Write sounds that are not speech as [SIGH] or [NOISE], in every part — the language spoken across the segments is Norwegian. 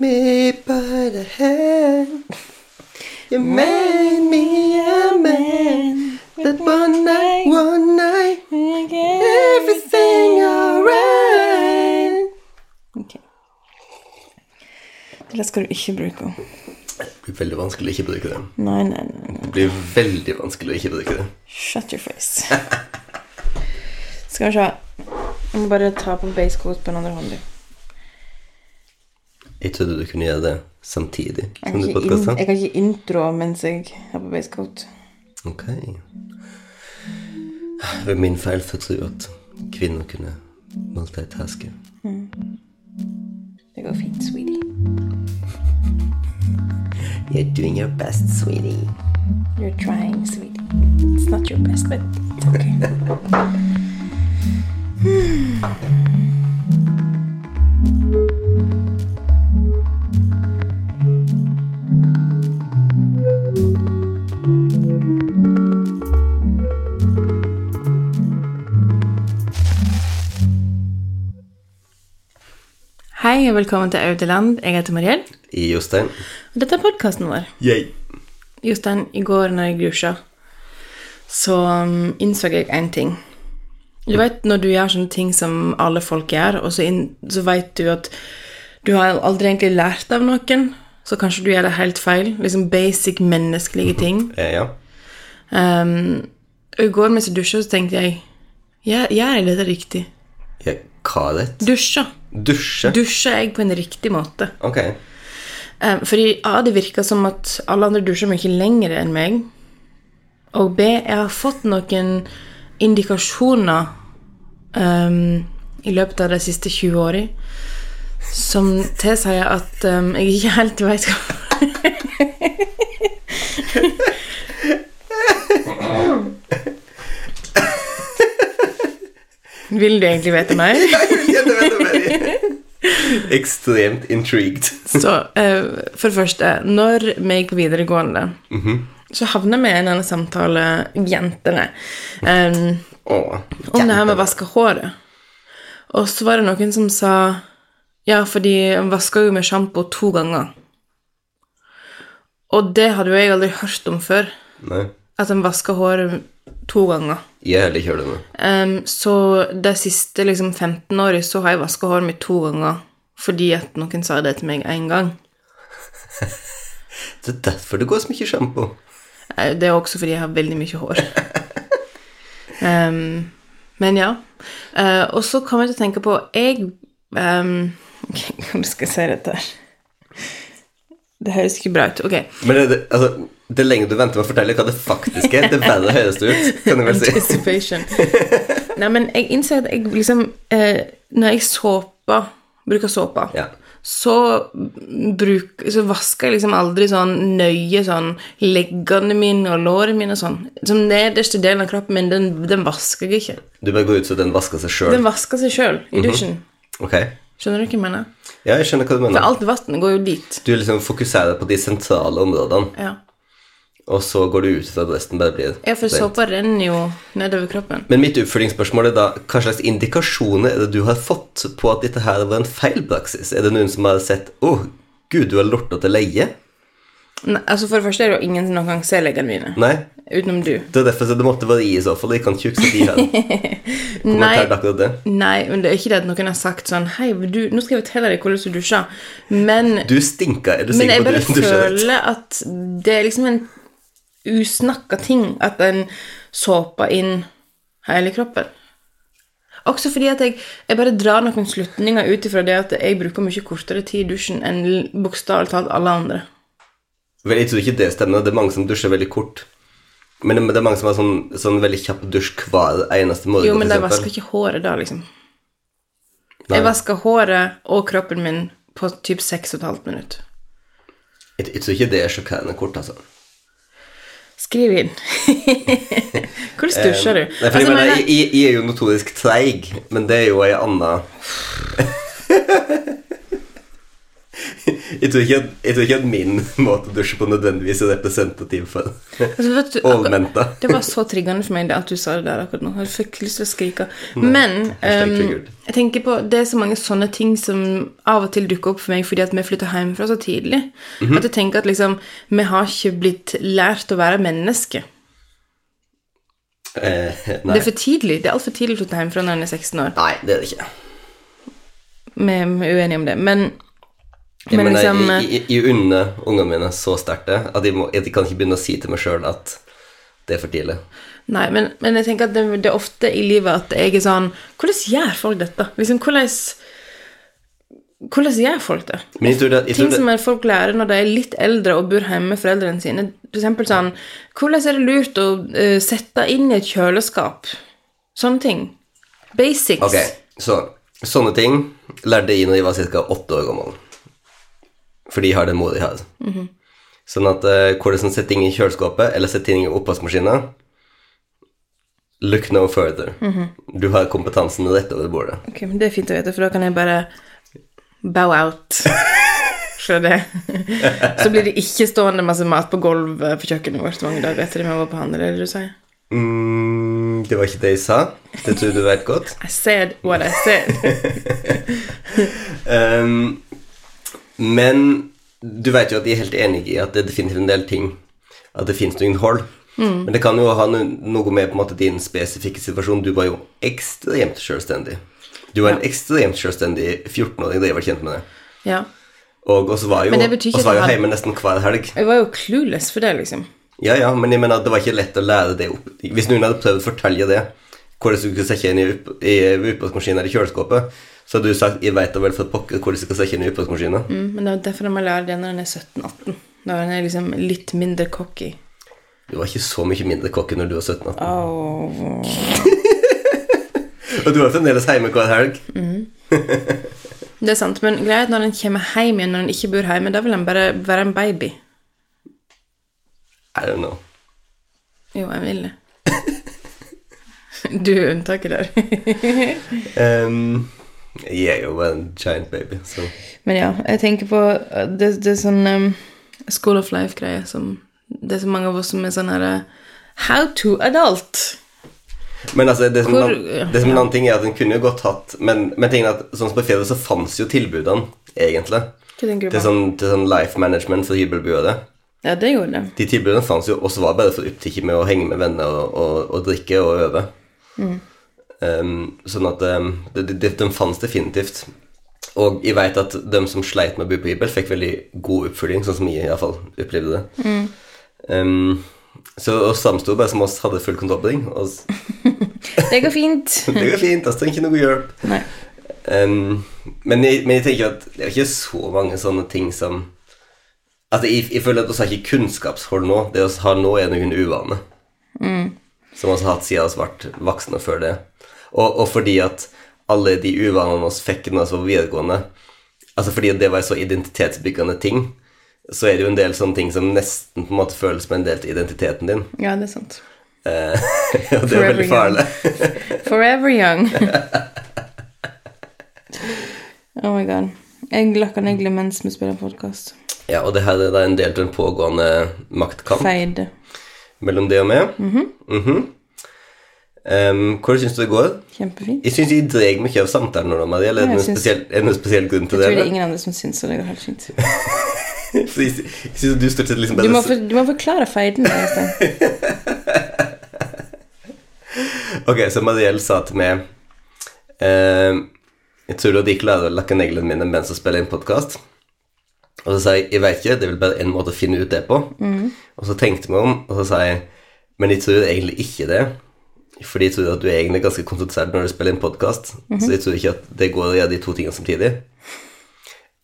me by the hand. You made me a man. That one night, one night, everything alright. Okay. Det skal du ikke bruke. Det blir veldig vanskelig å ikke bruke det. Nei, nei, nei. nei. Det blir veldig vanskelig å ikke bruke det. Shut your face. Skal vi se. Jeg må bare ta på basecoat på den andre hånden. Jeg trodde du kunne gjøre det samtidig som du podkasta. jeg kan ikke intro mens jeg har på basecoat. Ok. Var min feil for å tro at kvinner kunne multitaske. Det går fint, sweetie. [LAUGHS] You're doing your best, sweetie. You're trying, sweetie. It's not your best, but it's okay. [LAUGHS] Hei og velkommen til Audeland. Jeg heter Mariell, I Jostein. og dette er podkasten vår. Yay. Jostein, i går når jeg dusja, så um, innså jeg én ting. Du vet når du gjør sånne ting som alle folk gjør, og så, inn, så vet du at du har aldri egentlig lært av noen, så kanskje du gjør det helt feil. Liksom basic menneskelige [LAUGHS] ting. Eh, ja. Um, og i går mens jeg dusja, så tenkte jeg Gjør jeg dette riktig? ja. Hva er det? Dusja. Dusje? Dusjer jeg på en riktig måte? Ok. Um, fordi A, det virker som at alle andre dusjer mye lenger enn meg. Og B, jeg har fått noen indikasjoner um, i løpet av de siste 20 årene som tilsier at um, jeg ikke helt vet hva Vil du egentlig vite mer? [LAUGHS] Ja, det vet jeg veldig. [LAUGHS] Ekstremt intrigued. [LAUGHS] Så uh, for det første, når vi gikk på videregående, så havna vi i en eller samtale, jentene, um, oh, om det her med å vaske håret. Og så var det noen som sa ja, for de vasker jo med sjampo to ganger. Og det hadde jo jeg aldri hørt om før, Nei. at de vasker håret to ganger. Jeg heller ikke det nå. Um, så de siste liksom, 15 åra så har jeg vaska håret mitt to ganger fordi at noen sa det til meg én gang. [LAUGHS] Det er derfor det går så mye sjampo. Eh, Det er også fordi jeg har veldig mye hår. [LAUGHS] um, men ja. Uh, og så kommer jeg til å tenke på Jeg um, [LAUGHS] Hvordan skal jeg si dette her? Det høres ikke bra ut. Ok. Men det, det, altså, det lenge du venter med å fortelle hva det faktisk er, det verre høres det ut. Kan du vel si. Anticipation. Nei, men jeg innser at jeg liksom eh, Når jeg såper, bruker såpe, Ja. så, bruk, så vasker jeg liksom aldri sånn nøye sånn leggene mine og lårene mine og sånn. Som nederste delen av kroppen min, den, den vasker jeg ikke. Du bare går ut så den vasker seg sjøl. Den vasker seg sjøl i dusjen. Ok. Skjønner du hva jeg mener? Ja, jeg skjønner hva du mener. For alt vann går jo dit. Du liksom fokuserer på de sentrale områdene, Ja, og så går du ut fra at resten bare blir ja for såpa renner jo nedover kroppen. Men mitt oppfølgingsspørsmål er da hva slags indikasjoner er det du har fått på at dette her var en feil praksis? Er det noen som har sett 'Å, gud, du har lorta til leie'? Nei, altså For det første er det jo ingen som noen gang ser leggene mine. Nei. Utenom du. Det er derfor så det måtte være i i så fall. Jeg kan ikke huske de her. [LAUGHS] Nei, men det er ikke det at noen har sagt sånn Hei, du, nå skal jeg fortelle deg hvordan du dusjer. Men, Du stinker. Er du sikker på bare at du dusjer rett? føler at det er liksom en usnakka ting at en såper inn hele kroppen. Også fordi at jeg, jeg bare drar noen slutninger ut ifra det at jeg bruker mye kortere tid i dusjen enn bokstavelig talt alle andre. Vel, jeg tror ikke det stemmer. Det er mange som dusjer veldig kort. Men det, er mange som har sånn, sånn veldig kjapp dusj hver eneste morgen. Jo, men eksempel. vasker ikke håret da, liksom. Nei. Jeg vasker håret og kroppen min på typ seks og et halvt minutt. Jeg, jeg tror ikke det er sjokkerende kort, altså. Skriv inn. [LAUGHS] Hvordan dusjer du? Nei, for Altså, jeg, mener- jeg, jeg, jeg er jo notorisk treig, men det er jo ei anna [LAUGHS] Jeg tror, ikke at, jeg tror ikke at min [LAUGHS] måte å dusje på nødvendigvis er representativ for Altså. [LAUGHS] Det var så triggende for meg det at du sa det der akkurat nå. Jeg fikk lyst til å skrike. Men hashtag ehm, jeg tenker på, det er så mange sånne ting som av og til dukker opp for meg fordi at vi flytter hjemmefra så tidlig. Mhm. At jeg tenker at liksom, vi har ikke blitt lært å være menneske. Eh, Det er for tidlig. Det er altfor tidlig å flytte hjemmefra når en er 16 år. nei, det er det ikke. Vi er uenige om det. Men, men mener, liksom jeg, jeg, jeg unner ungene mine så sterkt det at jeg, må, jeg kan ikke begynne å si til meg sjøl at det er for tidlig. Nei, men, men jeg tenker at det, det er ofte i livet at jeg er sånn Hvordan gjør folk dette? Liksom, hvordan Hvordan gjør folk det? Jeg det, jeg Ting det som folk lærer når de er litt eldre og bor hjemme med foreldrene sine. For sånn Hvordan er det lurt å uh, sette inn i et kjøleskap? Sånne ting. Basics. Ok, så sånne ting lærte jeg når jeg var ca. åtte år gammel. Fordi de har den mor de har. Mhm. Sånn at uh, som setter ting i kjøleskapet eller setter ting i oppvaskmaskina Look no further. Mhm. Du har kompetansen rett over bordet. Ok, men Det er fint å vite, for da kan jeg bare bow out [LAUGHS] fra det. Så blir det ikke stående masse mat på gulvet på kjøkkenet vårt mange dager etter at vi var på handel, er det det du sier? Mm, det var ikke det jeg sa. Det tror du vet godt. I said what I said. [LAUGHS] Um, men du vet jo at de er helt enig i at det er definitivt en del ting At det finnes noen hold. Men det kan jo ha noe med på en måte din spesifikke situasjon. Du var jo ekstremt selvstendig. Du var en ekstremt selvstendig 14-åring da jeg var kjent med det. Ja. Og så var jo, det også var jo hjemme nesten hver helg. Jeg var jo clueless for det, liksom. Ja, ja, men jeg mener at det var ikke lett å lære det opp. Hvis noen hadde prøvd å fortelle det, hvordan du skulle sette inn i i oppvaskmaskinen eller kjøleskapet, så hadde du sagt 'jeg vet da vel for pokker hvor du skal sette inn i oppvaskmaskinen'. Mm, men det er derfor man lærer det når en er 17-18. Da er en liksom litt mindre cocky. Du var ikke så mye mindre cocky når du var 17 år. Oh. Og du var fremdeles hjemme hver helg. Det er sant, men greia at når en kommer hjem igjen når en ikke bor hjemme, da vil en bare være en baby. I don't know. Jo, jeg vil det. [LAUGHS] Du er unntaket der. Um, jeg er jo en giant baby, så Men ja, jeg tenker på uh, Det, det er sånn um, School of Life-greie som Det er så mange av oss som er sånn herre How to adult. Men altså, det som, Hvor- en, det som en annen ting er at den kunne jo godt hatt Men, men tingen er at sånn som på Fjellet så fantes jo tilbudene, egentlig. Til sånn, til sånn life management for hybelboere. Ja, det gjorde det. De tilbudene fantes jo, og så var det bare for opptatt med å henge med venner og, og, og drikke og øve. Um, sånn at um, de, de, de fantes definitivt. Og jeg vet at de som sleit med å bo på hybel, fikk veldig god oppfølging, sånn som jeg i hvert fall opplevde det. Um, så oss samsto bare som oss hadde full kontroll på ting. [LAUGHS] Det går fint. [LAUGHS] det går fint, vi trenger ikke noe hjelp. Um, men, jeg, men jeg tenker at det er ikke så mange sånne ting som Altså, jeg, jeg føler at vi har ikke kunnskapshold nå. Det vi har nå, er noen uvaner. Som vi har hatt siden vi ble voksne før det. Og, og fordi at alle de uvanene vi fikk når vi var videregående Altså fordi det var en så identitetsbyggende ting, så er det jo en del sånne ting som nesten på en måte føles som en del til identiteten din. Ja, det er sant. Eh, [LAUGHS] og det er veldig farlig. Forever young. [LAUGHS] oh my god. Jeg lakker negler mens vi spiller podkast. Ja, og det her er da en del til en pågående maktkamp. Feid. mellom det og meg. Mhm. Em, hvordan syns du det går? Kjempefint. Jeg syns jeg dreier mye av samtalen nå, Marie. Eller er det syns- spesiell, er det noen spesiell grunn Jeg tror det? det er ingen andre som syns det går helt fint. [LAUGHS] Så jeg, jeg syns du stort sett liksom Du må, for, du må forklare feiden. [LAUGHS] Ok, så Mariell sa til meg uh, Jeg tror jeg klarer å lakke neglene mine mens jeg spiller inn podkast. Og så sa jeg jeg vet ikke, det er vel bare én måte å finne ut det på. Og så tenkte jeg om, og så sa jeg men jeg tror egentlig ikke det. Fordi de tror at du er egentlig ganske konsentrert når du spiller inn podkast. Så de tror ikke at det går å gjøre de to tingene samtidig.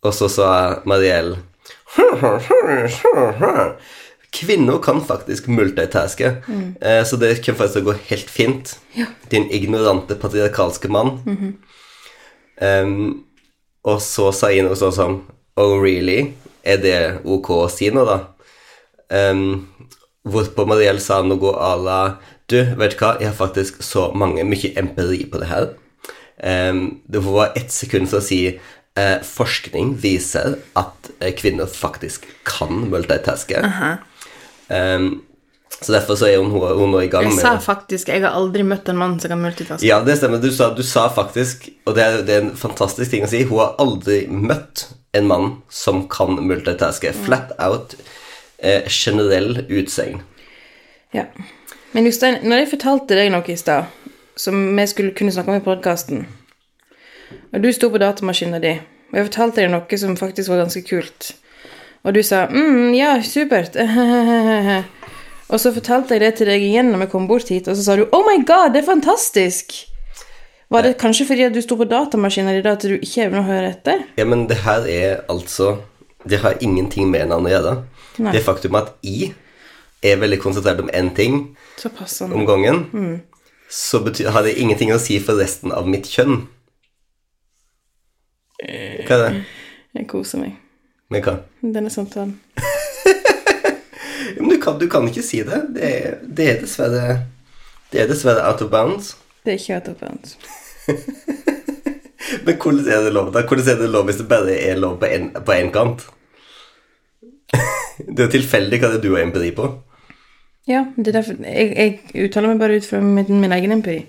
Og så sa Mariell Kvinner kan faktisk multitaske, eh, så det kommer faktisk gå helt fint. Din ignorante patriarkalske mann. Em, og så sa jeg noe sånn som Oh, really? Er det ok å si nå, da? Um, hvorpå Mariell sa noe à la Du, vet du hva, jeg har faktisk så mange, mye empiri på det her. Um, det var ett sekund for å si uh, forskning viser at eh, kvinner faktisk kan multitaske. Em, så derfor så er hun, hun nå i gang Jeg med sa faktisk Jeg har aldri møtt en mann som kan multitaske. Ja, det stemmer. Du sa, du sa faktisk, og det er, det er en fantastisk ting å si, hun har aldri møtt en mann som kan multitaske. Flat out eh, generell utsegn. Ja. Men Jostein, når jeg fortalte deg noe i stad, som vi skulle kunne snakke om i podkasten, og du sto på datamaskinen din, og jeg fortalte deg noe som faktisk var ganske kult, og du sa 'mm, ja, supert', [LAUGHS] og så fortalte jeg det til deg igjen når vi kom bort hit, og så sa du 'oh my god, det er fantastisk'. Var det kanskje fordi at du sto på datamaskinen din da at du ikke evner å høre etter? Ja, men det her er altså Det har ingenting med hverandre å gjøre. Det faktum at jeg er veldig konsentrert om én ting om gangen, så betyr, har det ingenting å si for resten av mitt kjønn. Hva er det? Jeg koser meg. Med hva? Denne samtalen. [LAUGHS] Men du kan, du kan ikke si det. Det er, det er dessverre Det er dessverre out of bounds. Det er ikke out of bounds. [LAUGHS] Men hvordan er det lov da? Hvordan er det lov hvis det bare er lov på en, kant? [LAUGHS] Det er jo tilfeldig hva det er du har empiri på. Ja, det er derfor jeg, jeg uttaler meg bare ut fra min, min egen empiri.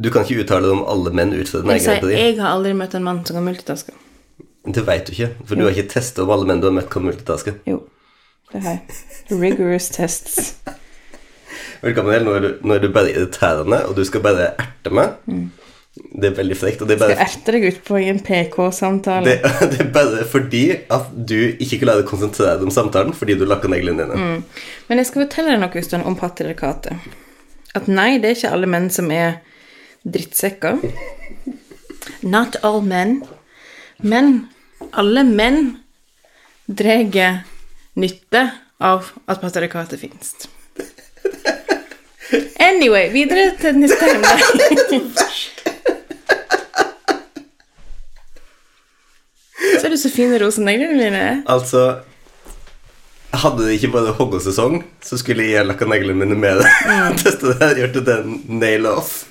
Du kan ikke uttale deg om alle menn ut fra din egen empiri. jeg har aldri møtt en mann som kan multitaske. Det vet du ikke, for du har ikke testet om alle menn du har møtt kan multitaske. Jo, det har jeg. Rigorous tests. Velkommen til, nå er du, nå er du bare irriterende, og du skal bare erte meg. Det er veldig frekt, og det er Skal erte deg ut på en PK-samtale. det, [LAUGHS] det er bare fordi at du ikke klarer å konsentrere deg om samtalen fordi du lakker neglene dine. Men jeg skal fortelle deg noe Øystein, om patriarkatet. At nei, det er ikke alle menn som er drittsekker. Not all men. Men alle menn drar nytte av at patriarkatet finnes. [LAUGHS] Anyway, videre til neste emne. Så er du så fin i roseneglene dine. Altså, hadde det ikke vært hoggesesong, så skulle jeg lakka neglene mine med det. [LAUGHS] Teste det her, gjort det nail en nail off. [LAUGHS]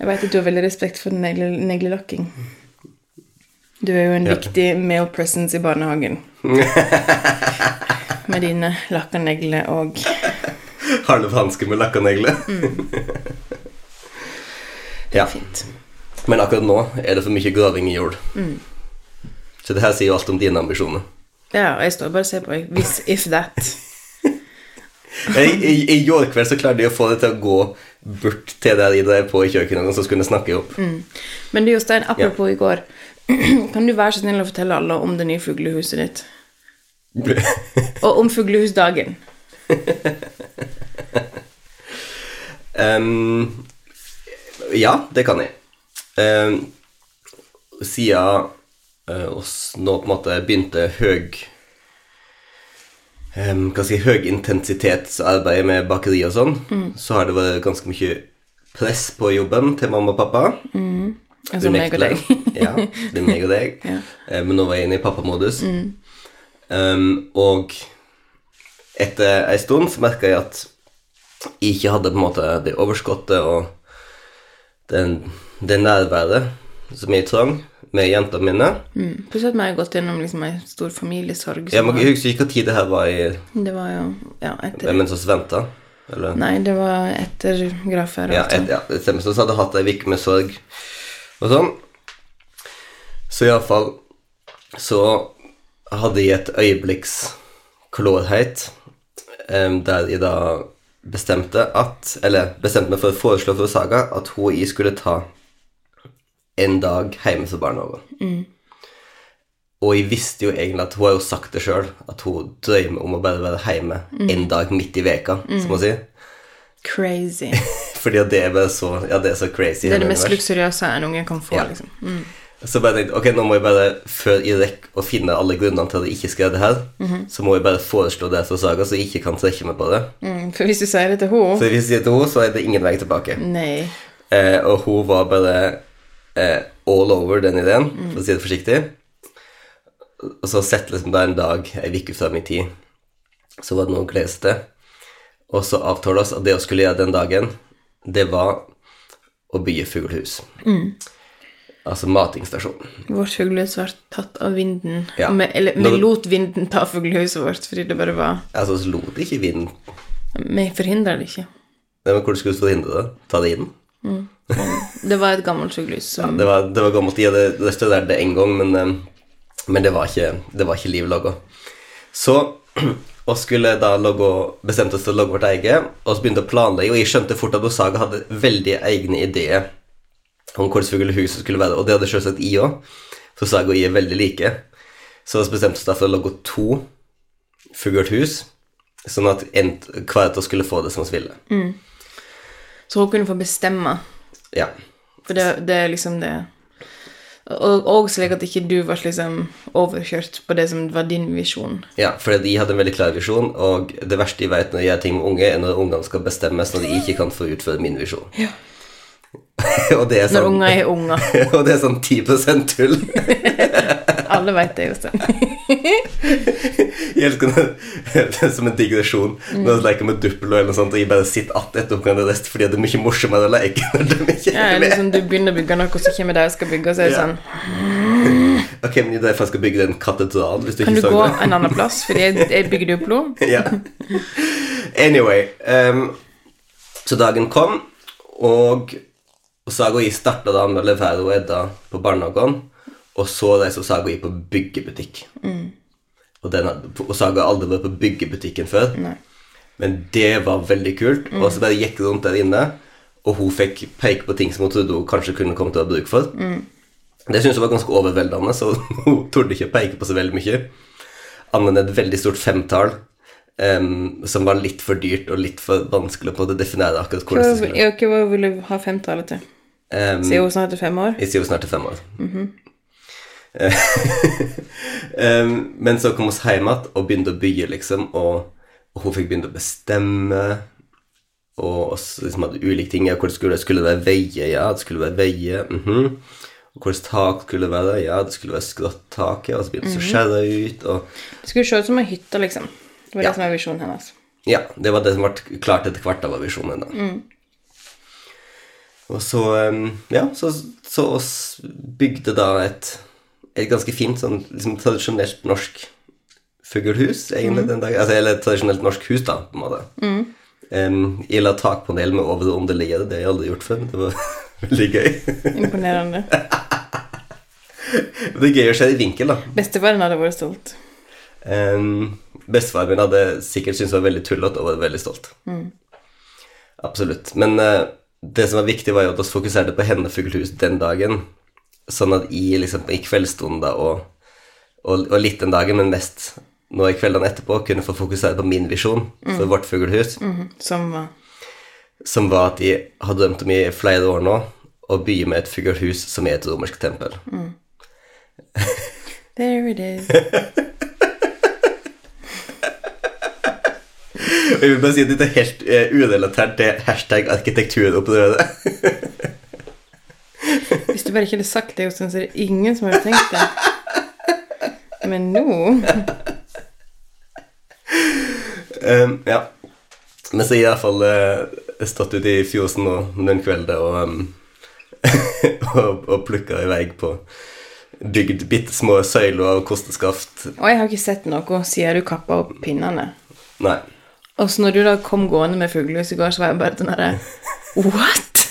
Jeg vet at du har veldig respekt for negle, neglelakking. Du er jo en Ja. viktig male presence i barnehagen. [LAUGHS] Med dine lakka negler og Harlev Hanske med lakka negler. ja. Fint. Men akkurat nå er det for mye graving i jord. Så det her sier jo alt om dine ambisjoner. Ja, og jeg står bare og ser på. Hvis, if that. [LAUGHS] I, i, I går kveld så klarte jeg å få det til å gå bort til der jeg drev på i kjøkkenet, så skulle jeg snakke opp. Men du, Jostein, apropos i går. [CLEARS THROAT] Kan du være så snill å fortelle alle om det nye fuglehuset ditt? [LAUGHS] Og om fuglehusdagen. [LAUGHS] um, ja, det kan jeg. Um, siden eh, oss nå på en måte begynte høy eh, Hva skal jeg si høyintensitetsarbeid med bakeri og sånn, så har det vært ganske mye press på jobben til mamma og pappa. Altså meg og deg. ja, det er meg og deg. [LAUGHS] Ja. Eh, Men nå var jeg inne i pappamodus. Um, og etter ei stund så merka jeg at jeg ikke hadde på en måte det overskottet og den, det nærværet som jeg trang med jentene mine. Mm. Plutselig har jeg gått gjennom liksom en stor familiesorg. Jeg, må, var- jeg husker ikke hva tid det her var i Det var jo Ja, etter mens vi venta. Eller? Nei, det var etter gravferdet. Ja, et, ja, det stemmer. Så jeg hadde hatt ei uke med sorg og sånn. Så iallfall så hadde jeg et øyeblikks klårhet um, der jeg da bestemte at Eller bestemte meg for å foreslå for Saga at hun og jeg skulle ta en dag hjemme for barnehagen. Og jeg visste jo egentlig at hun har jo sagt det sjøl, at hun drømmer om å bare være hjemme en dag midt i veka, som hun sier. Crazy. [LAUGHS] Fordi det er bare så Ja, det er så crazy. Det er det mest univers. luksuriøse en unge kan få, Ja. liksom. Mm. Så bare tenkte ok, nå må jeg bare, før jeg rekker å finne alle grunnene til at jeg ikke skal gjøre det her, så må jeg bare foreslå det for Saga, så jeg ikke kan trekke meg på det. Mm. For hvis du sier det til henne For hvis jeg sier det til henne, så er det ingen vei tilbake. Nei. Eh, og hun var bare eh, all over den ideen, for å si det forsiktig. Og så sett liksom da en dag, ei uke fram min tid, så var det noe å glede seg til. Og så avtalte oss at det vi skulle gjøre den dagen, det var å bygge fuglehus. Altså matingstasjon. Vårt fuglehus ble tatt av vinden. Ja. Vi, eller vi lot vinden ta fuglehuset vårt fordi det bare var Altså, så lot ikke vinden Vi forhindra det ikke. Nei, men Hvordan skulle du forhindre det? Ta det inn? Det var et gammelt sykehus som Det var, det var gammelt. Jeg hadde det studerte det en gang, men, eh, men det var ikke, det var ikke liv laga. Så [CLEARS THROAT] og skulle da logge, bestemte oss til å logge vårt eget, og så begynte å planlegge, og jeg skjønte fort at Osaga hadde veldig egne ideer om hvordan fuglehuset skulle være, og det hadde selvsagt jeg òg, for Osaga og jeg er veldig like. Så vi bestemte oss da for å logge to fuglehus, sånn at en, hver av oss skulle få det som vi ville. Så hun kunne få bestemme. Ja. For det, det er liksom det Og, og slik at ikke du ble liksom overkjørt på det som var din visjon. Ja, for de hadde en veldig klar visjon, og det verste jeg vet når jeg gjør ting med unge, er når ungene skal bestemme sånn at de ikke kan få utføre min visjon. [LAUGHS] det er Når sånn, unger er unger. [LAUGHS] og det er sånn 10 tull. [LAUGHS] Alle vet det, Jostein. Jeg elsker [LAUGHS] det, som en digresjon når jeg leker med Duplo eller noe sånt, og jeg bare sitter att etter ungene rest fordi det er mye morsommere å leke når de ikke Ja, er med. liksom, du begynner å bygge noe, og så kommer de og skal bygge, og så er det Ja. sånn [LAUGHS] Ok, men det er for jeg skal bygge en katedral, hvis du Kan ikke du gå en annen plass? Fordi jeg, jeg bygger Duplo. [LAUGHS] ja. Anyway um, Så dagen kom, og Saga og jeg starta å levere og Edda på barnehagen, og så reiste Saga og jeg på byggebutikk. Og, den, og Saga har aldri vært på byggebutikken før, Nei. men det var veldig kult. Og så bare gikk rundt der inne, og hun fikk peke på ting som hun trodde hun kanskje kunne komme til å ha bruk for. Det syntes hun var ganske overveldende, så [LAUGHS] hun torde ikke å peke på så veldig mye. Annet enn et veldig stort femtall um, som var litt for dyrt og litt for vanskelig på å definere akkurat hvordan det skulle være. hva vil du ha femtallet til? Um, Siden hun snart er fem år? Sier hun snart til fem år. [LAUGHS] Em, men så kom vi hjem igjen og begynte å bygge, liksom, og, og hun fikk begynne å bestemme. Og oss liksom hadde ulike ting. Ja, hvor skulle, skulle det være veier? Ja, det skulle være veier. mhm. Og Hvordan tak skulle det være? Ja, det skulle være skrått tak. Ja, og så begynte det å skjære ut. Og Det skulle se ut som ei hytte, liksom. Det var Ja. det som var visjonen hennes. Ja, det var det som ble klart etter hvert av visjonen. da. Og så, ja, så, så oss bygde da et, et ganske fint, sånn liksom tradisjonelt norsk fuglehus, egentlig, den dagen. Altså, eller et tradisjonelt norsk hus, da, på en måte. Em, jeg la takpanel med over- og underliggere, det har jeg aldri gjort før, men det var [LAUGHS] veldig gøy. Imponerende. [LAUGHS] det er gøy å se i vinkel, da. Bestefaren hadde vært stolt. Um, Bestefaren min hadde sikkert syntes det var veldig tullete og var veldig stolt. Absolutt. Men uh, det som var viktig, var jo at vi fokuserte på henne fuglehus den dagen. Sånn at i, liksom, i kveldsstunder og, og, og litt den dagen, men mest nå i kveldene etterpå, kunne få fokusere på min visjon for vårt fuglehus, Som var som var at jeg har drømt om i flere år nå å bygge med et fuglehus som er et romersk tempel. There it is. [LAUGHS] Jeg vil bare si at dette er helt uh, urelatert til hashtag arkitekturopprøret. [LAUGHS] Hvis du bare ikke hadde sagt det, Jostein, så er det ingen som hadde tenkt det. Men nå Um, ja. Men så har jeg iallfall uh, stått ute i fjosen nå den kvelden og, um, [LAUGHS] og, og plukka i vei på bygd bitte små søyler og kosteskaft. Og jeg har ikke sett noe siden du kappa opp pinnene. Nei. Og så når du da kom gående med fuglehus i går, så var jeg bare sånn herre [LAUGHS] What?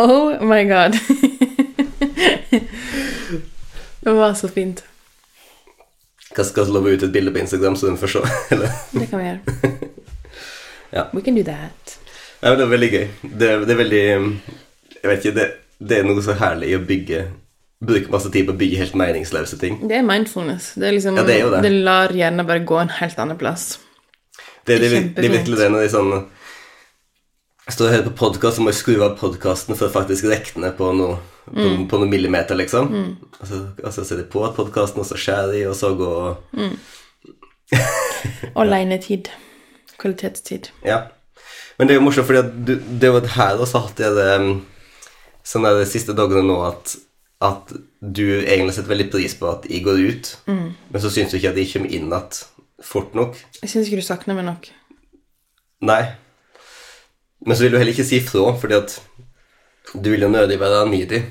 Oh my god. [LAUGHS] Det var så fint. Hva skal vi love ut et bilde på Instagram, så den får se? [LAUGHS] Det kan vi gjøre. [LAUGHS] Ja. We can do that. Ja, det er veldig gøy. Det, det er veldig Jeg vet ikke, det, det er noe så herlig i å bygge Bruke masse tid på å bygge helt meningsløse ting. Det er mindfulness. Det er liksom Ja, det er det. det lar hjernen bare gå en helt annen plass. Det, det, det, det er virkelig det når de sånn Jeg står og hører på podkast, så må jeg skru av podkasten for å faktisk rekne på noe, på, Mm. på noen millimeter, liksom. Og så, og så ser de på podkasten, og så skjærer de, og så går Mm. [LAUGHS] Alenetid. Kvalitetstid. Ja. Men det er jo morsomt, fordi det er jo her også hatt jeg det um, sånn de siste dagene nå at, at du egentlig setter veldig pris på at jeg går ut, men så syns du ikke at jeg kommer inn igjen fort nok. Jeg syns ikke du savner meg nok. Nei. Men så vil du heller ikke si fra, fordi at Du vil jo nødig være needy.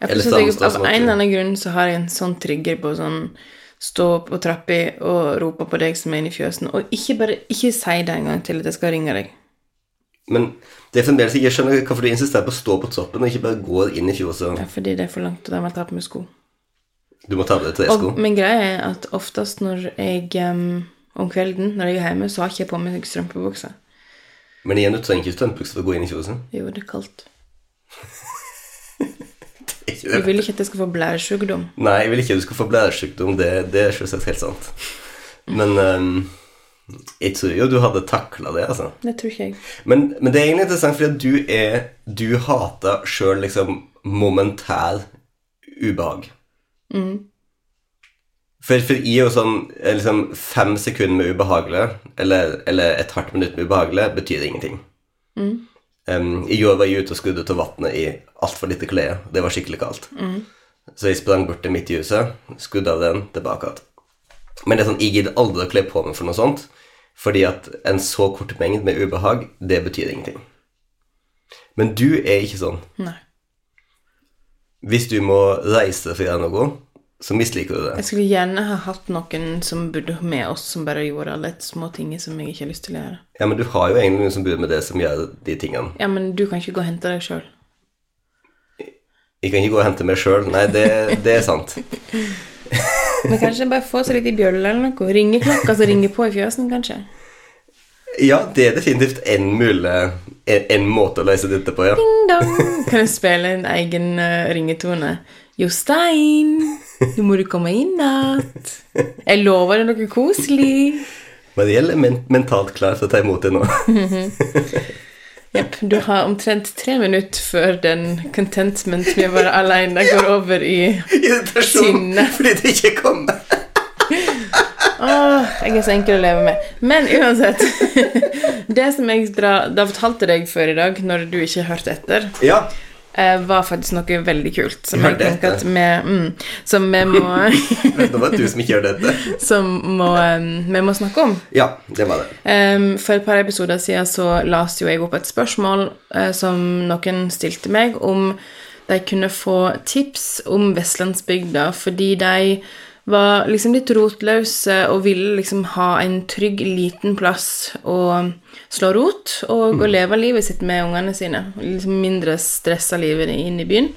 Jeg Eller ikke, Av en eller annen grunn så har jeg en sånn trigger på sånn stå på trappa og rope på deg som er inne i fjøsen, og ikke bare ikke si det en gang til at jeg skal ringe deg. Men det er fremdeles ikke, jeg skjønner hvorfor du insisterer på å stå på toppen og ikke bare gå inn i fjøset. Ja, fordi det er for langt, og da må jeg ta på meg sko. Du må ta på deg tresko. Og, men greia er at oftest når jeg um, om kvelden, når jeg er hjemme, så har jeg ikke på meg strømpebukse. Men igjen, du trenger ikke strømpebukser for å gå inn i fjoset. Jo, det er kaldt. [LAUGHS] Ikke Du det. vil ikke at jeg skal få blæresjukdom. Nei, jeg vil ikke at du skal få blæresjukdom. Det, det er selvsagt helt sant. Men um, jeg tror jo du hadde takla det, altså. Det tror ikke jeg. Men, men det er egentlig interessant, fordi du er Du hater sjøl liksom momentær ubehag. For, for i og sånn eh, liksom fem sekunder med ubehagelig, eller, eller et hardt minutt med ubehagelig, betyr ingenting. Um, I går var jeg ute og skrudde til vannet i altfor lite klær. Det var skikkelig kaldt. Så jeg sprang bort til midt i huset, skrudde av den, tilbake igjen. Men det er sånn, jeg gidder aldri å kle på meg for noe sånt, fordi at en så kort mengde med ubehag, det betyr ingenting. Men du er ikke sånn. Nei. Hvis du må reise gjøre noe, så misliker du det. Jeg skulle gjerne ha hatt noen som bodde med oss, som bare gjorde alle de små tingene som jeg ikke har lyst til å gjøre. Ja, men du har jo egentlig noen som bor med det, som gjør de tingene. Ja, men du kan ikke gå og hente deg sjøl. Jeg kan ikke gå og hente meg sjøl. Nei, det, det er sant. [LAUGHS] Men kanskje bare få seg litt i bjølla eller noe. Ringeklokka som ringer på i fjøsen, kanskje. Ja, det er definitivt en mulig en, en måte å løse dette på, ja. Ding dong. Kan jeg spille en egen uh, ringetone? Jostein, nå må du komme inn natt. Jeg lover deg noe koselig. Mariell er men mentalt klar til å ta imot det nå. [LAUGHS] Jepp, du har omtrent tre minutter før den contentment med å være alene går over i Sinne. fordi det ikke kommer. [LAUGHS] Åh, jeg er så enkel å leve med. Men uansett [LAUGHS] Det som jeg dra, da fortalte deg før i dag, når du ikke hørte etter, Ja. Eh, var faktisk noe veldig kult. Som jeg Hørte tenker at vi mm, Som vi må [LAUGHS] Men det du som ikke gjør dette. [LAUGHS] Som må, em, vi må snakke om. Ja, det var det. For et par episoder siden så leste jo jeg opp et spørsmål eh, som noen stilte meg, om de kunne få tips om vestlandsbygda, fordi de var liksom litt rotløse og ville liksom ha en trygg, liten plass å slå rot og, og leve livet sitt med ungene sine. Liksom mindre stressa livet inn i byen.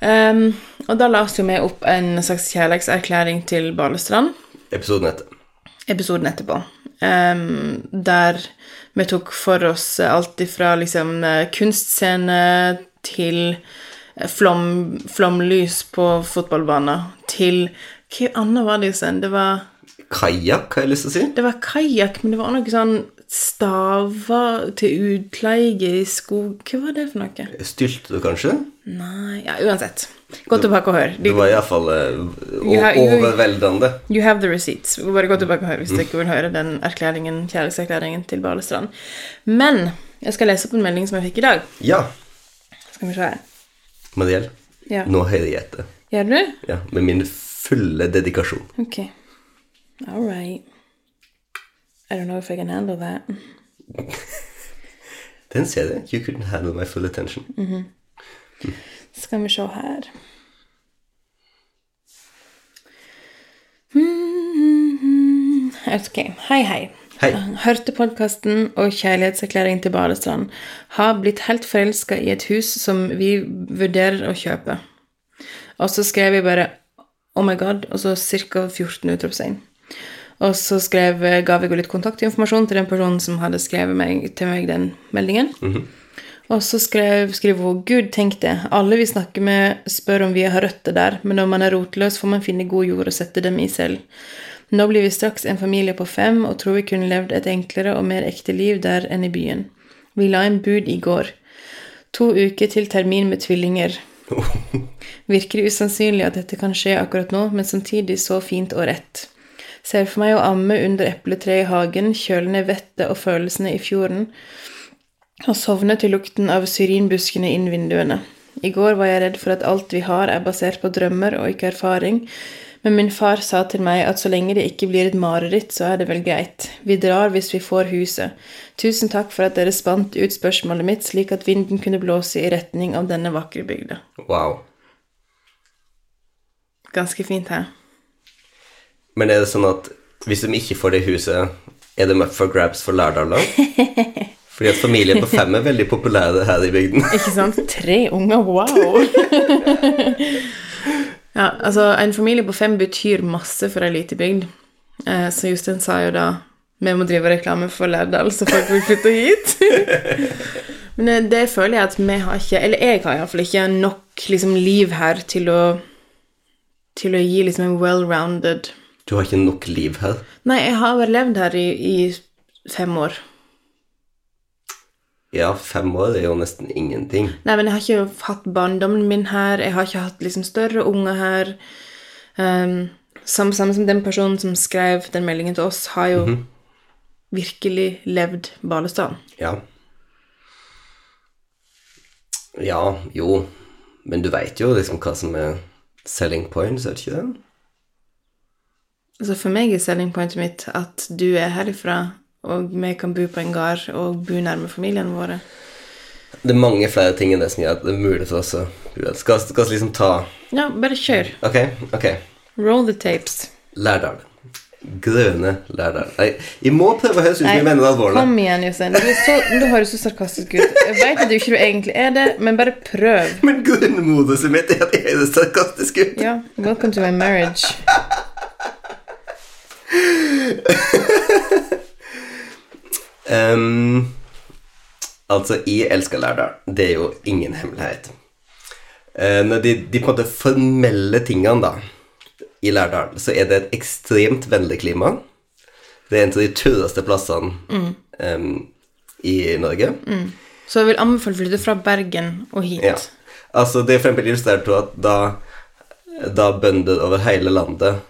Um, og da jo vi opp en slags kjærlighetserklæring til Balestrand Episoden etter. episoden etterpå. Um, der vi tok for oss alt ifra liksom eh, kunstscene til eh, flom, flomlys på fotballbaner til Hva annet var det igjen? Det var, Kajakk, har jeg lyst til å si. det var kajakk, men det var noe sånn staver til utleie i skog Hva var det for noe? Stylte du kanskje? Nei Ja, uansett. Gå tilbake og hør. Det var iallfall uh, You overveldende. you have the receipts. Bare gå tilbake og hør hvis dere vil høre den erklæringen, kjærlighetserklæringen til Balestrand. Men jeg skal lese opp en melding som jeg fikk i dag. Ja, Skal vi se her. Mariell. Ja. Nå hører jeg etter. Gjør du? Ja, med min fulle dedikasjon. Ok. All right. I don't know if I can handle that. [LAUGHS] Den ser det. You couldn't handle my full attention. Skal vi se her. Ok, hei hei. Hei. Hørte podkasten og kjærlighetserklæring til Balestrand. Har blitt helt forelska i et hus som vi vurderer å kjøpe. Og så skrev jeg bare Oh my god, og så ca. 14 utropstegn. Og så skrev, ga jeg litt kontaktinformasjon til den personen som hadde skrevet meg, til meg den meldingen. Og så skrev, skriver hun Gud, tenk det. Alle vi snakker med, spør om vi har røtter der, men når man er rotløs, får man finne god jord og sette dem i selv. Nå blir vi straks en familie på fem og tror vi kunne levd et enklere og mer ekte liv der enn i byen. Vi la en bud i går. To uker til termin med tvillinger. [LAUGHS] Virker usannsynlig at dette kan skje akkurat nå, men samtidig så fint og rett. Ser for meg å amme under epletreet i hagen, kjøle ned vettet og følelsene i fjorden, og sovne til lukten av syrinbuskene inn vinduene. I går var jeg redd for at alt vi har, er basert på drømmer og ikke erfaring, Men min far sa til meg at så lenge det ikke blir et mareritt, så er det vel greit. Vi drar hvis vi får huset. Tusen takk for at dere spant ut spørsmålet mitt, slik at vinden kunne blåse i retning av denne vakre bygda. Wow. Ganske fint her. Men er det sånn at hvis de ikke får det huset, er de up for grabs for Lærdal, da? [LAUGHS] Fordi at familien på fem er veldig populære her i bygden. Ikke sant? Tre unger, wow! [LAUGHS] ja, altså, en familie på fem betyr masse for ei lita bygd. Eh, så Jostein sa jo da vi må drive reklame for Lærdal, så folk vil flytte hit. [LAUGHS] Men eh, det føler jeg at vi har ikke Eller jeg har iallfall ikke nok liksom, liv her til å til å gi liksom en well-rounded Du har ikke nok liv her. Nei, jeg har bare levd her i, i fem år. Ja, fem år er jo nesten ingenting. Nei, men jeg har ikke hatt barndommen min her. Jeg har ikke hatt liksom større unger her. Um, samme, samme som den personen som skrev den meldingen til oss, har jo virkelig levd Balestrand. Ja. Ja, jo. Men du veit jo liksom hva som er selling points, er det ikke det? Altså For meg er selling pointet mitt at du er herifra, og vi kan bo på en gard og bo nærme familiene våre. Det er mange flere ting enn det som gjør at det er mulig for oss å Skal vi liksom ta Ja, bare kjør. Ok, ok. Roll the tapes. Lærdal. Grønne Lærdal. Nei, jeg må prøve å høres ut som jeg mener det alvorlig. kom igjen, Jostein. Du, så- du høres så sarkastisk ut. Jeg vet at du ikke egentlig er det, men bare prøv. Men grunnmoduset mitt er at jeg høres sarkastisk ut. Ja, welcome to my marriage. [LAUGHS] Ehm, altså, jeg elsker Lærdal. Det er jo ingen hemmelighet. Uh, de, de på en måte formelle tingene, da, i Lærdal, så er det et ekstremt vennlig klima. Det er en av de tørreste plassene ehm, i Norge. Så jeg vil anbefale å flytte fra Bergen og hit. Ja. Altså, det er for eksempel illustrert at da, da bønder over hele landet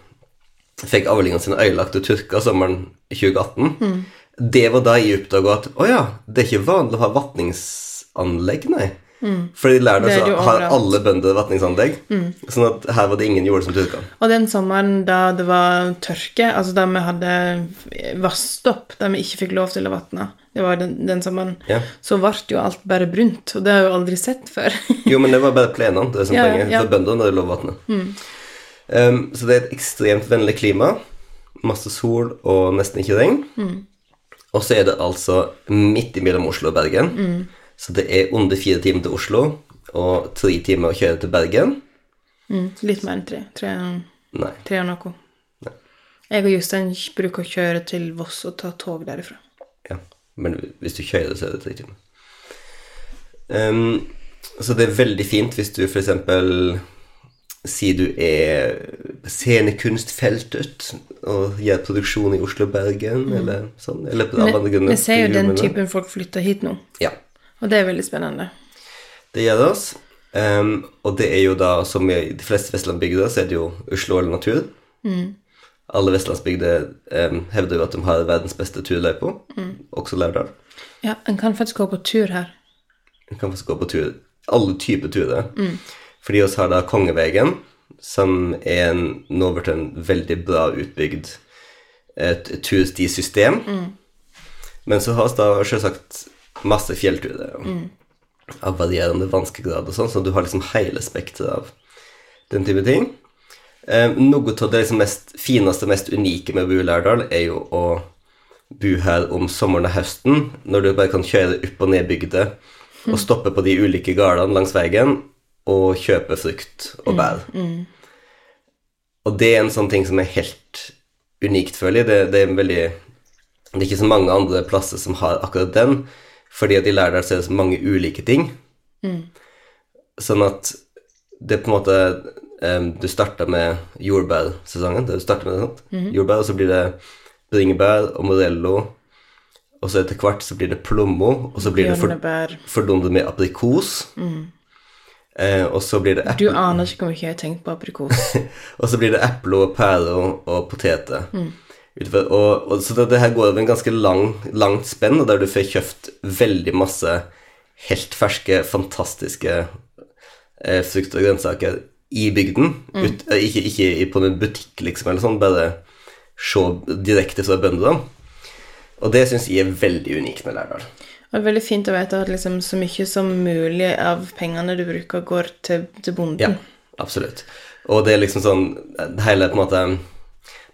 fikk avlingene sine ødelagt og tørka sommeren 2018, det var da jeg oppdaga at å ja, det er ikke vanlig å ha vatningsanlegg, nei. Fordi i Lærdal så har alle bønder vatningsanlegg, sånn at her var det ingen jord som tørka. Og den sommeren da det var tørke, altså da vi hadde vannstopp, da vi ikke fikk lov til å vatne, det var den, den sommeren, Ja. så ble jo alt bare brunt, og det har jeg jo aldri sett før. Jo, men det var bare plenene, det som Ja, poenget. ja. For bøndene hadde lov å vatne. Um, så det er et ekstremt vennlig klima. Masse sol og nesten ikke regn. Og så er det altså midt imellom Oslo og Bergen. Så det er under fire timer til Oslo og tre timer å kjøre til Bergen. Mm, litt mer enn tre. Tre, Nei. tre og noe. Jeg og Jostein bruker å kjøre til Voss og ta tog derifra. Ja. Men hvis du kjører, så er det tre timer. Um, så det er veldig fint hvis du for sier du er scenekunstfeltet og gjør produksjon i Oslo og Bergen, eller sånn. Eller på andre grunner. Vi ser jo den typen folk flytter hit nå, Ja. og det er veldig spennende. Det gjør det oss. Um, og det er jo da, som i de fleste vestlandsbygder, så er det jo Oslo eller natur. Alle vestlandsbygder um, hevder jo at de har verdens beste turløype, også Lærdal. Ja, en kan faktisk gå på tur her. En kan faktisk gå på tur. Alle typer turer. Fordi oss har da Kongevegen, som er en, nå blitt en veldig bra utbygd et turstisystem. Men så har vi da selvsagt masse fjellturer av varierende vanskegrad og sånn, så du har liksom hele spekteret av den type ting. Eh, noe av det liksom mest fineste, mest unike med å bo i Lærdal, er jo å bo her om sommeren og høsten, når du bare kan kjøre opp og ned bygda og stoppe på de ulike gårdene langs veien og kjøpe frukt og bær. Og det er en sånn ting som er helt unikt, føler jeg. Det, det er veldig Det er ikke så mange andre plasser som har akkurat den, fordi at i Lærdal så er det så mange ulike ting. Sånn at det er på en måte um, Du starter med jordbærsesongen. Du starter med det, sant? Jordbær, og så blir det bringebær og morello. Og så etter hvert så blir det plommo, og så blir det fordummet med aprikos. Eh, og så blir det Du aner ikke hvor mye jeg har tenkt på aprikos. [LAUGHS] og så blir det eple og pære og, poteter. Mm. og, og, så det, det her går over en ganske lang, langt spenn, og der du får kjøpt veldig masse helt ferske, fantastiske eh, frukt og grønnsaker i bygden. Ut, eh, ikke, ikke på en butikk, liksom, eller sånn, bare se direkte fra bøndene. Og det syns jeg er veldig unikt med Lærdal. Og det er veldig fint å vite at liksom så mye som mulig av pengene du bruker, går til, til bonden. Ja, absolutt. Og det er liksom sånn Hele på en måte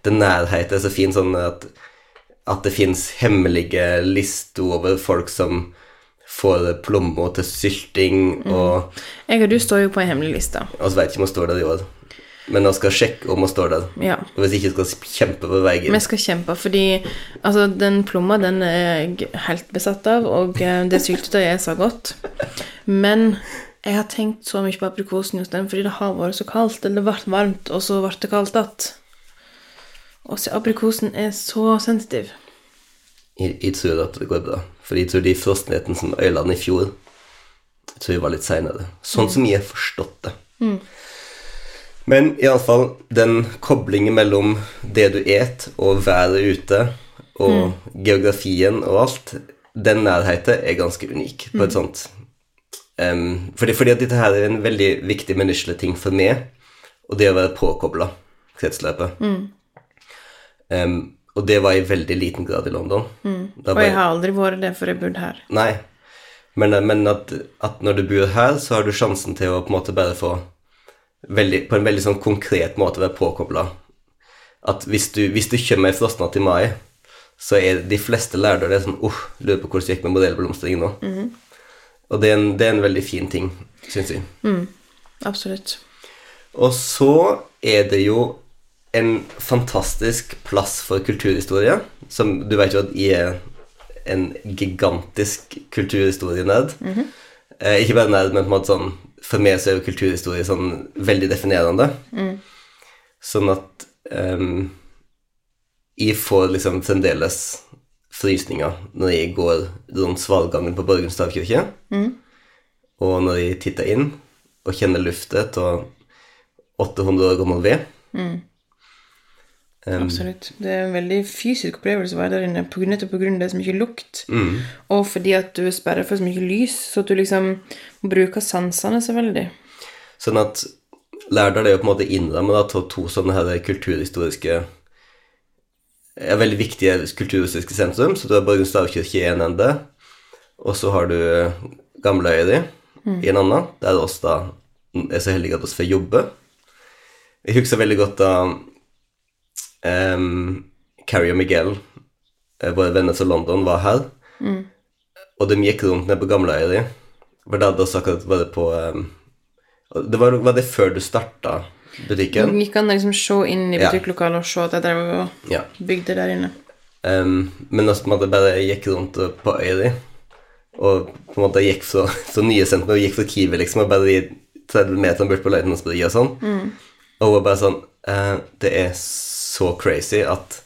Den nærheten er så fin sånn at, at det fins hemmelige lister over folk som får plommer til sylting, og, Jeg og du står jo på en hemmelig liste. og så vet ikke om hun står der i år. Men han skal sjekke om han står der. Ja. Og hvis ikke skal kjempe på veien. Vi skal kjempe, fordi altså, den plomma den er jeg helt besatt av, og eh, det syltetøyet er så godt. Men jeg har tenkt så mye på aprikosen hos den fordi det har vært så kaldt. Eller det ble varmt, og så ble det kaldt igjen. Og så aprikosen er så sensitiv. Jeg, tror at det går bra. For jeg tror de frossenheten som øylene i fjor Jeg tror jeg var litt seinere. Sånn som jeg har forstått det. Men iallfall den koblingen mellom det du et, og været ute, og geografien og alt, den nærheten er ganske unik på et sånt um, fordi, fordi at dette her er en veldig viktig menneskelig ting for meg, og det å være påkobla kretsløpet. Em, og det var i veldig liten grad i London. Mm. Og jeg har aldri vært det før jeg bodde her. Nei, men, men at, at når du bor her, så har du sjansen til å på en måte bare få veldig, på en veldig sånn konkret måte være påkobla. At hvis du, hvis du kommer ei frostnatt i mai, så er de fleste lærere det sånn Uff, lurer på hvordan det gikk med modellblomstring nå. Og det er, en, det er en veldig fin ting, syns jeg. Absolutt. Og så er det jo en fantastisk plass for kulturhistorie, som du vet jo at jeg er en gigantisk kulturhistorienerd. eh, ikke bare nerd, men på en måte sånn For meg så er jo kulturhistorie sånn veldig definerende. Sånn at um, jeg får liksom fremdeles frysninger når jeg går rundt svalgangen på Borgen stavkirke, og når jeg titter inn og kjenner luftet av 800 år gammel ved. Absolutt. Det er en veldig fysisk opplevelse å være der inne, nettopp pga. det som ikke lukt. Og fordi at du er sperret for så mye lys, så at du liksom bruker sansene så veldig. Sånn at Lærdal er jo på en måte innrammet av to sånne her kulturhistoriske er Veldig viktige kulturhistoriske sentrum. Så du har Borgen stavkirke i en ende, og så har du Gamleøyri i en annen, der oss da er så heldige at vi får jobbe. Jeg husker veldig godt da um, Carrie og Miguel, eh, våre venner fra London, var her. Og de gikk rundt ned på Gamleøyri. For det hadde også akkurat vært på um, det var, var det før du starta butikken? Det gikk an å liksom se inn i butikklokalet og se at jeg drev og Ja. bygde der inne. Um, men også på en måte bare gikk rundt på Øyri, og på en måte gikk fra, fra nye sentrum og gikk fra Kiwi, liksom, og bare de 30 meterne bort på Løitenlandsbrygga og sånn. Og hun var bare sånn uh, Det er så crazy at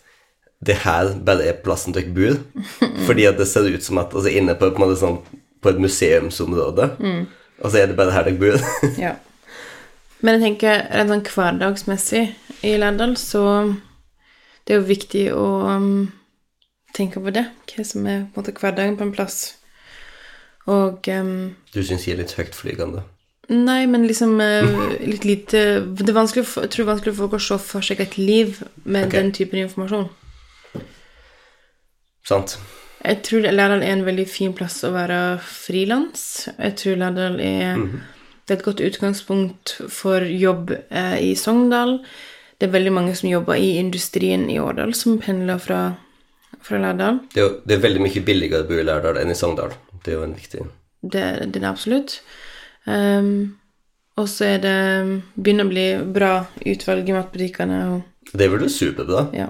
det her bare er plassen dere bor. [LAUGHS] Fordi at det ser ut som at altså inne på, på, sånn, på et museumsområde, og så er det bare her dere bor. [LAUGHS] Ja. Men jeg tenker rent sånn hverdagsmessig i Lærdal, så det er jo viktig å um, tenke på det. Hva som er på en måte hverdagen på en plass. Og um, Du syns de er litt høytflygende. Nei, men liksom eh, litt lite Det er vanskelig, jeg tror det vanskelig for folk å se for seg et liv med okay. den typen informasjon. Sant? Jeg tror Lærdal er en veldig fin plass å være frilans. Jeg tror Lærdal er det er et godt utgangspunkt for jobb eh, i Sogndal. Det er veldig mange som jobber i industrien i Årdal, som pendler fra, fra Lærdal. Det er, jo, det er veldig mye billigere å bo i Lærdal enn i Sogndal. Det er jo en viktig Det, det er absolutt. Ehm, og så er det begynner å bli bra utvalg i matbutikkene. Og, Det blir på, superbra. ja.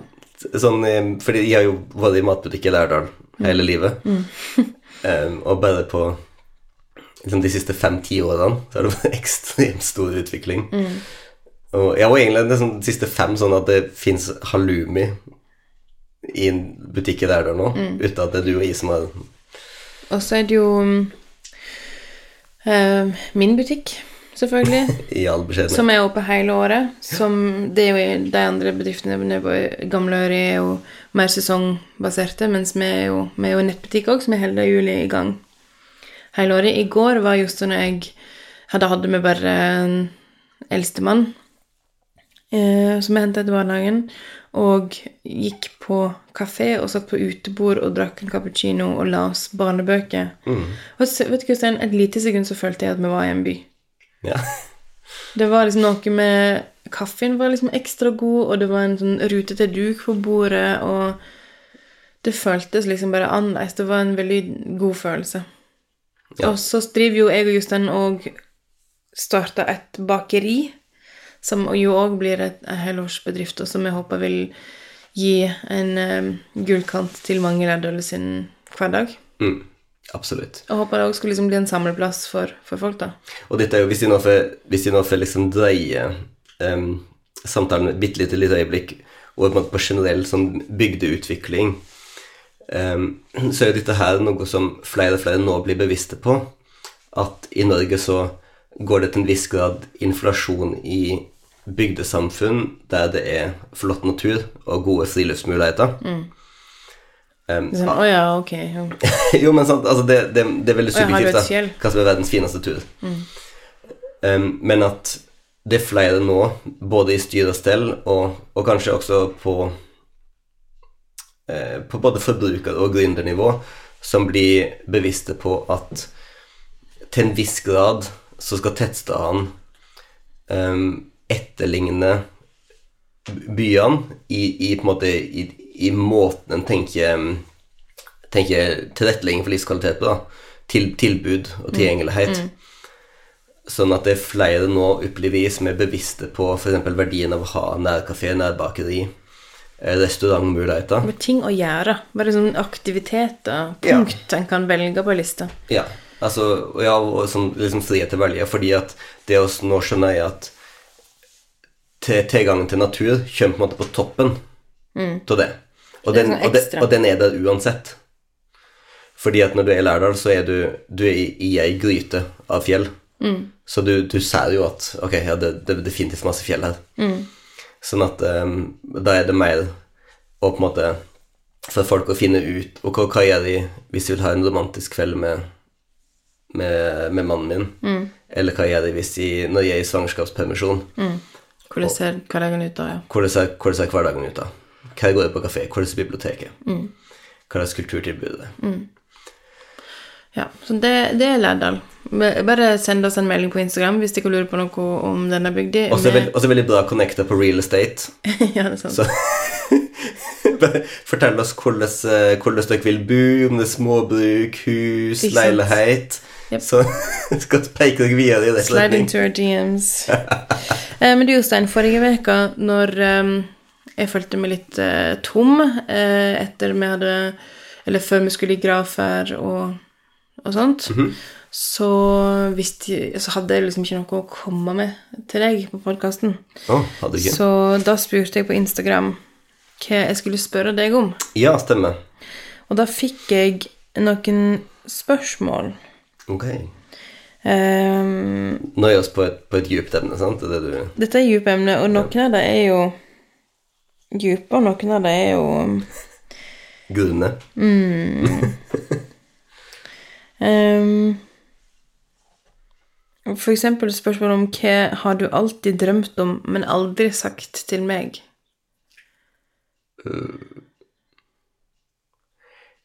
Sånn, eh, fordi jeg har jo vært i matbutikk i Lærdal hele livet. [LAUGHS] Eh, og bare på liksom, de siste fem-ti årene så har det vært [LAUGHS] ekstremt stor utvikling. Og jeg var egentlig sånn, de siste fem sånn at det fins halloumi i en butikk i Lærdal nå, uten at det er du og jeg som har Og så er det jo min butikk, selvfølgelig. [LAUGHS] i all beskjedenhet. Som er oppe hele året. Som det er jo de andre bedriftene på Gamleøri er jo mer sesongbaserte, mens vi er jo, vi er jo en nettbutikk òg, som er hele juli i gang hele året. I går var just og jeg hadde hadde vi bare en eldstemann, eh, som jeg hentet etter barnehagen, og gikk på kafé og satt på utebord og drakk en cappuccino og las barnebøker. Og så, vet du, Kristian, et lite sekund så følte jeg at vi var i en by. Ja. [LAUGHS] Det var liksom noe med Kaffen var liksom ekstra god, og det var en sånn rutete duk på bordet, og det føltes liksom bare annerledes. Det var en veldig god følelse. Ja. Og så driver jo jeg og Jostein og starta et bakeri, som jo òg blir et, en helårsbedrift, og som jeg håper vil gi en um, gullkant til mange lærdoller sin hverdag. Mm, absolutt. Og håper det òg skulle liksom bli en samleplass for, for folk, da. Og dette er jo, hvis de nå får, hvis de nå får liksom dreie um, samtalen et bitte lite lite øyeblikk over på, på generell sånn bygdeutvikling, um, så er jo dette her noe som flere og flere nå blir bevisste på. At i Norge så går det til en viss grad inflasjon i bygdesamfunn der det er flott natur og gode friluftsmuligheter. Mm. Um, Sånn, Å ja, ok. [LAUGHS] Jo, men sant, altså det, det, det er veldig subjektivt, et da. Hva som er verdens fineste tur. Um, men at det er flere nå, både i styr og stell, og, og kanskje også på eh, På både forbruker- og gründernivå, som blir bevisste på at til en viss grad så skal tettstedene um, etterligne byene i, i på en måte i, i måten en tenker um, tenker tilrettelegging for livskvalitet på. Til, tilbud og tilgjengelighet. Sånn at det er flere nå, opplever som er bevisste på f.eks. verdien av å ha nærkafé, nærbakeri, eh, restaurantmuligheter. Med ting å gjøre. Bare sånn aktiviteter, Ja. punkt en kan velge på lista. Ja, altså, ja, og sånn liksom frihet til å velge, fordi at det å nå skjønner jeg at tilgangen til natur kommer på en måte på toppen av det. Og den, sånn og, den, og den er der uansett. Fordi at når du er i Lærdal, så er du, du er i, i ei gryte av fjell. Så du, du ser jo at ok, ja, det, det er definitivt masse fjell her. Sånn at um, da er det mer å på en måte for folk å finne ut Og hva, hva gjør de hvis de vil ha en romantisk kveld med, med, med mannen min? Eller hva gjør de hvis de, når de er i svangerskapspermisjon? Hvordan ser hverdagen ut da, ja. Hvordan ser, hvordan ser hverdagen ut da? Hva går det på kafé? Hvordan er biblioteket? Hva slags kulturtilbud er det? Ja, så det, det er Lærdal. Bare send oss en melding på Instagram hvis dere lurer på noe om denne bygda. Også er veld- veldig bra connecta på real estate. [LAUGHS] ja, det er sant. Så [LAUGHS] Fortell oss hvordan, eh, hvordan dere vil bo, om det er småbruk, hus, leilighet. Yep. Så [LAUGHS] skal peke dere videre i det Slide into our DMs. eh, men du, Jostein, forrige uke, når eh, jeg følte meg litt eh, tom eh, etter vi hadde Eller før vi skulle i gravferd og, og sånt, så, visste, jeg- så hadde jeg liksom ikke noe å komme med til deg på podkasten. Ikke? Så da spurte jeg på Instagram hva jeg skulle spørre deg om. Ja, stemmer. Og da fikk jeg noen spørsmål. Ok. Um, Nå er vi oss på et, på et djupt emne, sant? Det det du Dette er djupt emne, og noen av det er jo dype, og noen av det er jo Gudene. Mm. um, [LAUGHS] For eksempel spørsmål om hva har du alltid drømt om, men aldri sagt til meg?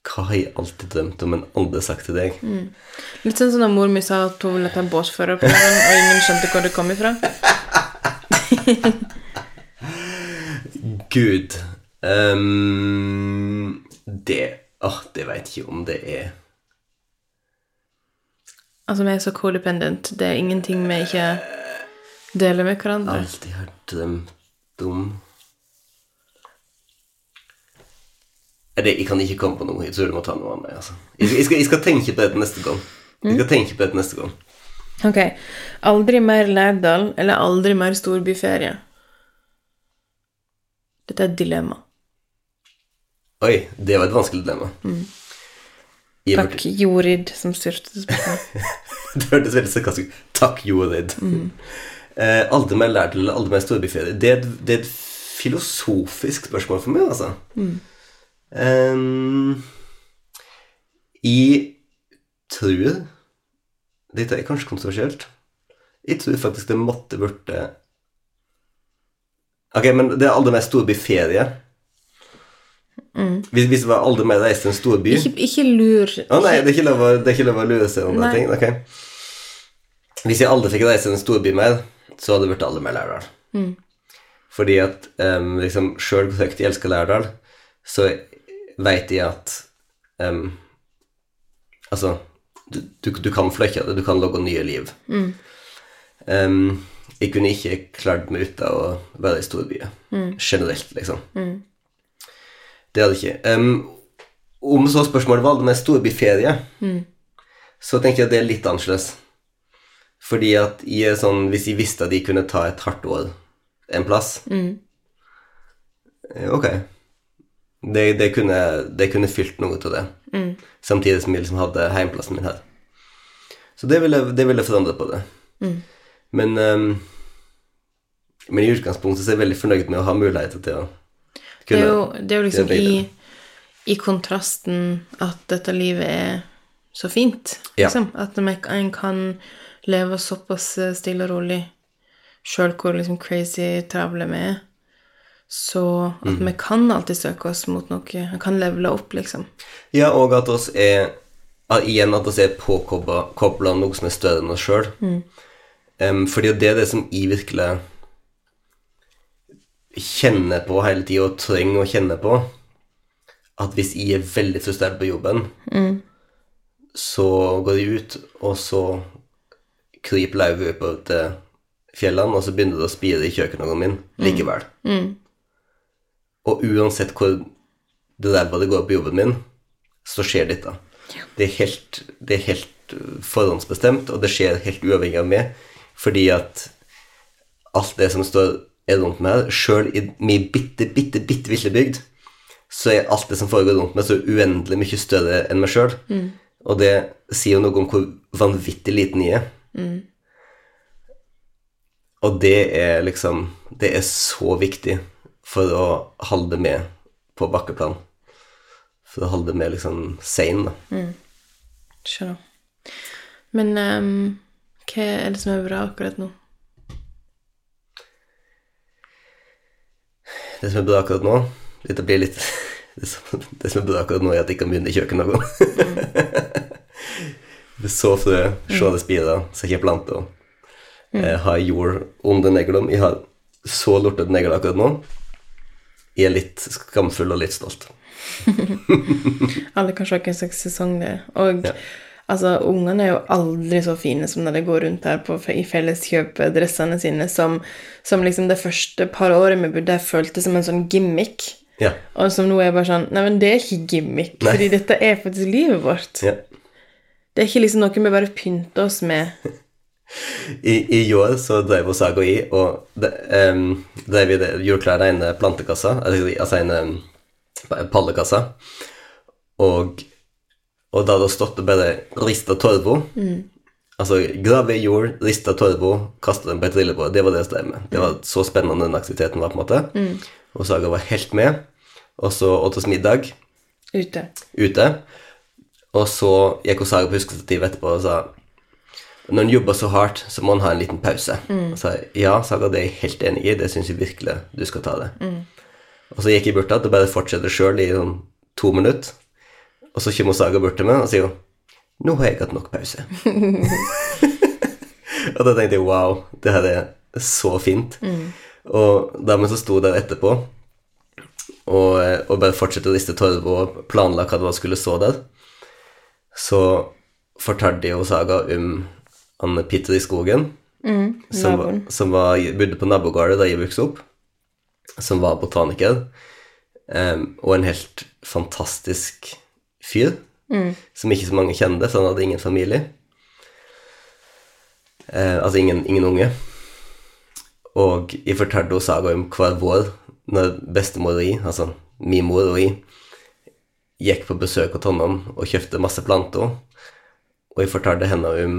Hva har jeg alltid drømt om, men aldri sagt til deg? Litt sånn som da mor mi sa at hun ville ta en båsfører på den, og ingen skjønte hvor det kom ifra. [LAUGHS] Gud um, Det Åh, det veit ikke om det er Altså, vi er så codependent. Det er ingenting vi ikke deler med hverandre. Alltid har drømt om det, Jeg kan ikke komme på noe. Jeg tror du må ta noe annet. Altså. Jeg, jeg, skal, jeg skal tenke på dette neste gang. Jeg skal tenke på dette neste gang. Ok. Aldri mer Lærdal, eller aldri mer storbyferie? Dette er et dilemma. Oi, det var et vanskelig dilemma. Mm. Takk, Jorid, som styrte. [LAUGHS] Det hørtes veldig sarkastisk ut. Takk, Jorid. [LAUGHS] Eh, aldri mer Lærdal eller aldri mer storbyferie. Det, er et- det er et filosofisk spørsmål for meg, altså. Ehm, jeg tror Dette er kanskje kontroversielt. Jeg tror faktisk det måtte blitt Ok, men det er aldri mer storbyferie. Hvis, hvis det var aldri mer reist til en storby Ikke, ikke lur Å nei, det er ikke lov å, det er ikke lov å lure seg om Nei. ting. Ok. Hvis jeg aldri fikk reise til en storby mer, så hadde det blitt aldri mer Lærdal. Fordi at um, liksom, sjøl hvor høyt jeg elsker Lærdal, så veit jeg at um, Altså, du, du, du kan fløkke det, du kan lage nye liv. Um, jeg kunne ikke klart meg uten å være i storbyer. Generelt, liksom. Det hadde jeg ikke. Um, om så spørsmålet var det med storbyferie, så tenker jeg at det er litt annerledes. Fordi at jeg sånn, hvis jeg visste at de kunne ta et hardt år en plass eh, Ok. Det, det, kunne, det kunne fylt noe av det. Samtidig som jeg liksom hadde heimplassen min her. Så det ville, det ville forandret på det. Men um, Men i utgangspunktet så er jeg veldig fornøyd med å ha muligheter til å Det er jo, det er jo liksom i, i kontrasten at dette livet er så fint, Ja. liksom. At man- en kan leve såpass stille og rolig sjøl hvor liksom crazy travle vi er. Så at vi kan alltid søke oss mot noe. Vi kan levele opp, liksom. Ja, og at oss er Igjen at oss er påkobla noe som er større enn oss sjøl. fordi det er det som jeg virkelig kjenner på hele tida, og trenger å kjenne på. At hvis jeg er veldig frustrert på jobben, så går jeg ut, og så kryper lauvet oppover til fjellene, og så begynner det å spire i kjøkkenhagen min likevel. Og uansett hvor ræva det går på jobben min, så skjer dette. Det er helt, det er helt uh, forhåndsbestemt, og det skjer helt uavhengig av meg, fordi at alt det som står er rundt meg her, sjøl i min bitte, bitte, bitte lille bygd, så er alt det som foregår rundt meg, så uendelig mye større enn meg sjøl. Og det sier jo noe om hvor vanvittig liten jeg er. Og det er liksom Det er så viktig for å holde med på bakkeplan. For å holde med liksom sane, da. Skjønner. Men um, hva er det som er bra akkurat nå? Det som er bra akkurat nå Dette blir litt [LAUGHS] Det som, det som er bra akkurat nå, er at jeg kan begynne i kjøkkenet nå. [LAUGHS] Så frø, se det spire, se ikke planter. Jeg har jord under neglene. Jeg har så lortete negler akkurat nå. Er litt skamfull og litt stolt. [LAUGHS] Alle kan se hvilken slags sesong det er. Og Ja. altså, ungene er jo aldri så fine som når de går rundt her på, i felleskjøp-dressene sine, som, som liksom det første par året vi bodde her føltes som en sånn gimmick. Ja. Og som nå er bare sånn Nei, men det er ikke gimmick, Nei. fordi dette er faktisk livet vårt. ja. Det er ikke liksom noe vi bare pynter oss med. [LAUGHS] I, I år så drev oss Saga i, og det, um, drev vi det, gjorde klar ene plantekassa, altså en em, pallekassa, og, og da hadde det stått og bare rista torvo, altså grave i jord, rista torvo, kaste den på et trillebår, det var det jeg drev med. Det var så spennende den aktiviteten var på en måte, og Saga var helt med, og så åt oss middag. Ute. ute, og så gikk hun Saga på huskestativet etterpå og sa når en jobber så hardt, så må en ha en liten pause. Og sa ja, Saga, det er jeg helt enig i, det syns jeg virkelig du skal ta det. Og så gikk jeg bort til og bare fortsetter sjøl i sånn to minutter. Og så kommer Saga bort til meg og sier jo nå har jeg hatt nok pause. [LAUGHS] [LAUGHS] og da tenkte jeg wow, det her er så fint. Og da vi så sto der etterpå og, og bare fortsette å riste torv og planla hva det var skulle stå der, så fortalte jo Saga om han Pitter i skogen, som, var, som var, bodde på nabogården da jeg vokste opp, som var botaniker, um, og en helt fantastisk fyr, som ikke så mange kjente, for han hadde ingen familie. Uh, altså ingen, ingen unge. Og jeg fortalte henne saga om hver vår når bestemor og jeg, altså min mor og jeg, gikk på besøk hos Trondheim og kjøpte masse planter. Og jeg fortalte henne om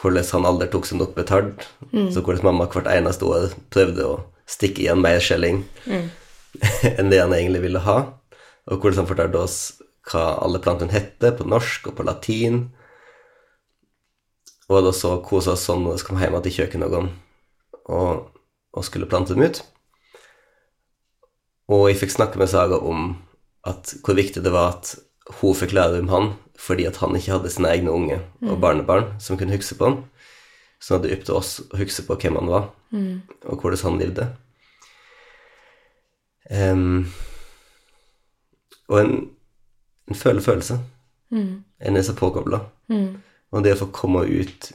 hvordan han aldri tok seg nok betalt. Så hvordan mamma hvert eneste år prøvde å stikke igjen mer skjelling [LAUGHS] enn det han egentlig ville ha. Og hvordan han fortalte oss hva alle plantene hette på norsk og på latin. Og da så kosa oss sånn når vi kom hjem til kjøkkenhagen og, og skulle plante dem ut. Og jeg fikk snakke med Saga om at hvor viktig det var at hun fikk lære om han fordi at han ikke hadde sine egne unge og barnebarn som kunne huske på han. Så det er opp til oss å huske på hvem han var, og hvordan han levde. Um, og en, en føler følelse. En er så påkobla. Og det å få komme ut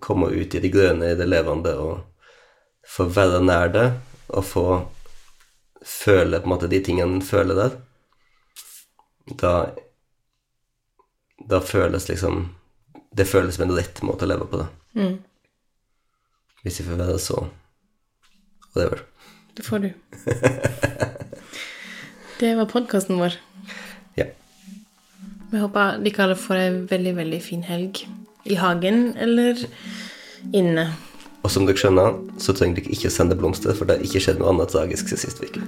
komme ut i det grønne, i det levende, og få være nær det, og få føle på en måte de tingene en føler der, da Da føles liksom Det føles som en rett måte å leve på, det. Hvis jeg får være så whatever. Det får du. Det var podkasten vår. Ja. Vi håper dere alle får ei veldig, veldig fin helg. I hagen eller inne. Og som dere skjønner, så trenger dere ikke sende blomster, for det har ikke skjedd noe annet tragisk siden sist uke.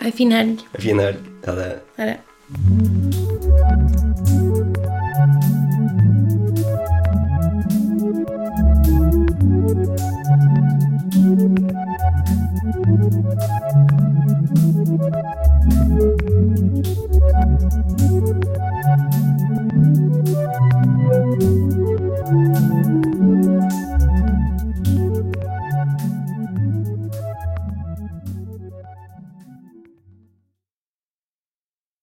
[LAUGHS] Ei fin helg. En fin helg. Ha det. Ha det. Thank you.